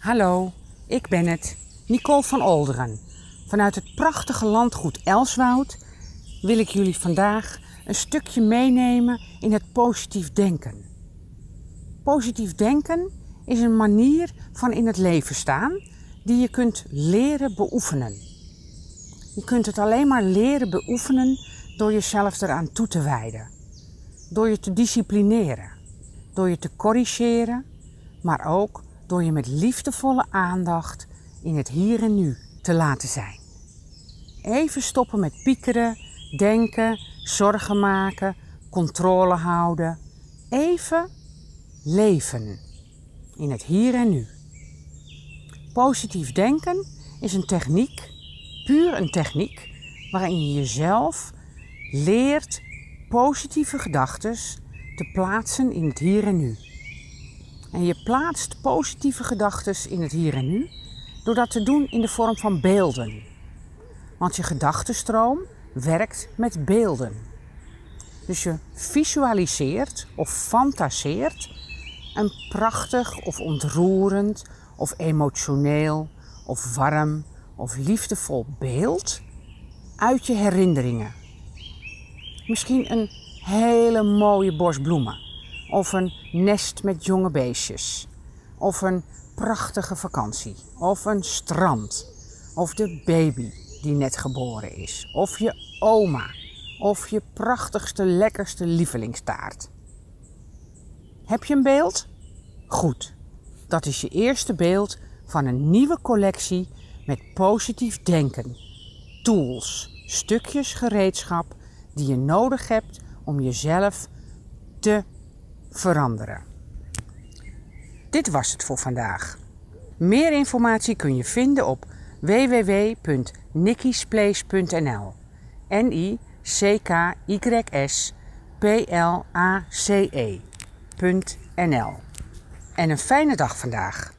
Hallo, ik ben het, Nicole van Olderen. Vanuit het prachtige landgoed Elswoud wil ik jullie vandaag een stukje meenemen in het positief denken. Positief denken is een manier van in het leven staan die je kunt leren beoefenen. Je kunt het alleen maar leren beoefenen door jezelf eraan toe te wijden. Door je te disciplineren. Door je te corrigeren, maar ook door je met liefdevolle aandacht in het hier en nu te laten zijn. Even stoppen met piekeren, denken, zorgen maken, controle houden. Even leven in het hier en nu. Positief denken is een techniek, puur een techniek, waarin je jezelf leert positieve gedachten te plaatsen in het hier en nu. En je plaatst positieve gedachten in het hier en nu door dat te doen in de vorm van beelden. Want je gedachtenstroom werkt met beelden. Dus je visualiseert of fantaseert een prachtig of ontroerend of emotioneel of warm of liefdevol beeld uit je herinneringen. Misschien een hele mooie bos bloemen of een nest met jonge beestjes. Of een prachtige vakantie. Of een strand. Of de baby die net geboren is. Of je oma. Of je prachtigste, lekkerste lievelingstaart. Heb je een beeld? Goed. Dat is je eerste beeld van een nieuwe collectie met positief denken. Tools, stukjes gereedschap die je nodig hebt om jezelf te veranderen. Dit was het voor vandaag. Meer informatie kun je vinden op www.nikkisplace.nl. N I C K Y S P L A C E.nl. En een fijne dag vandaag.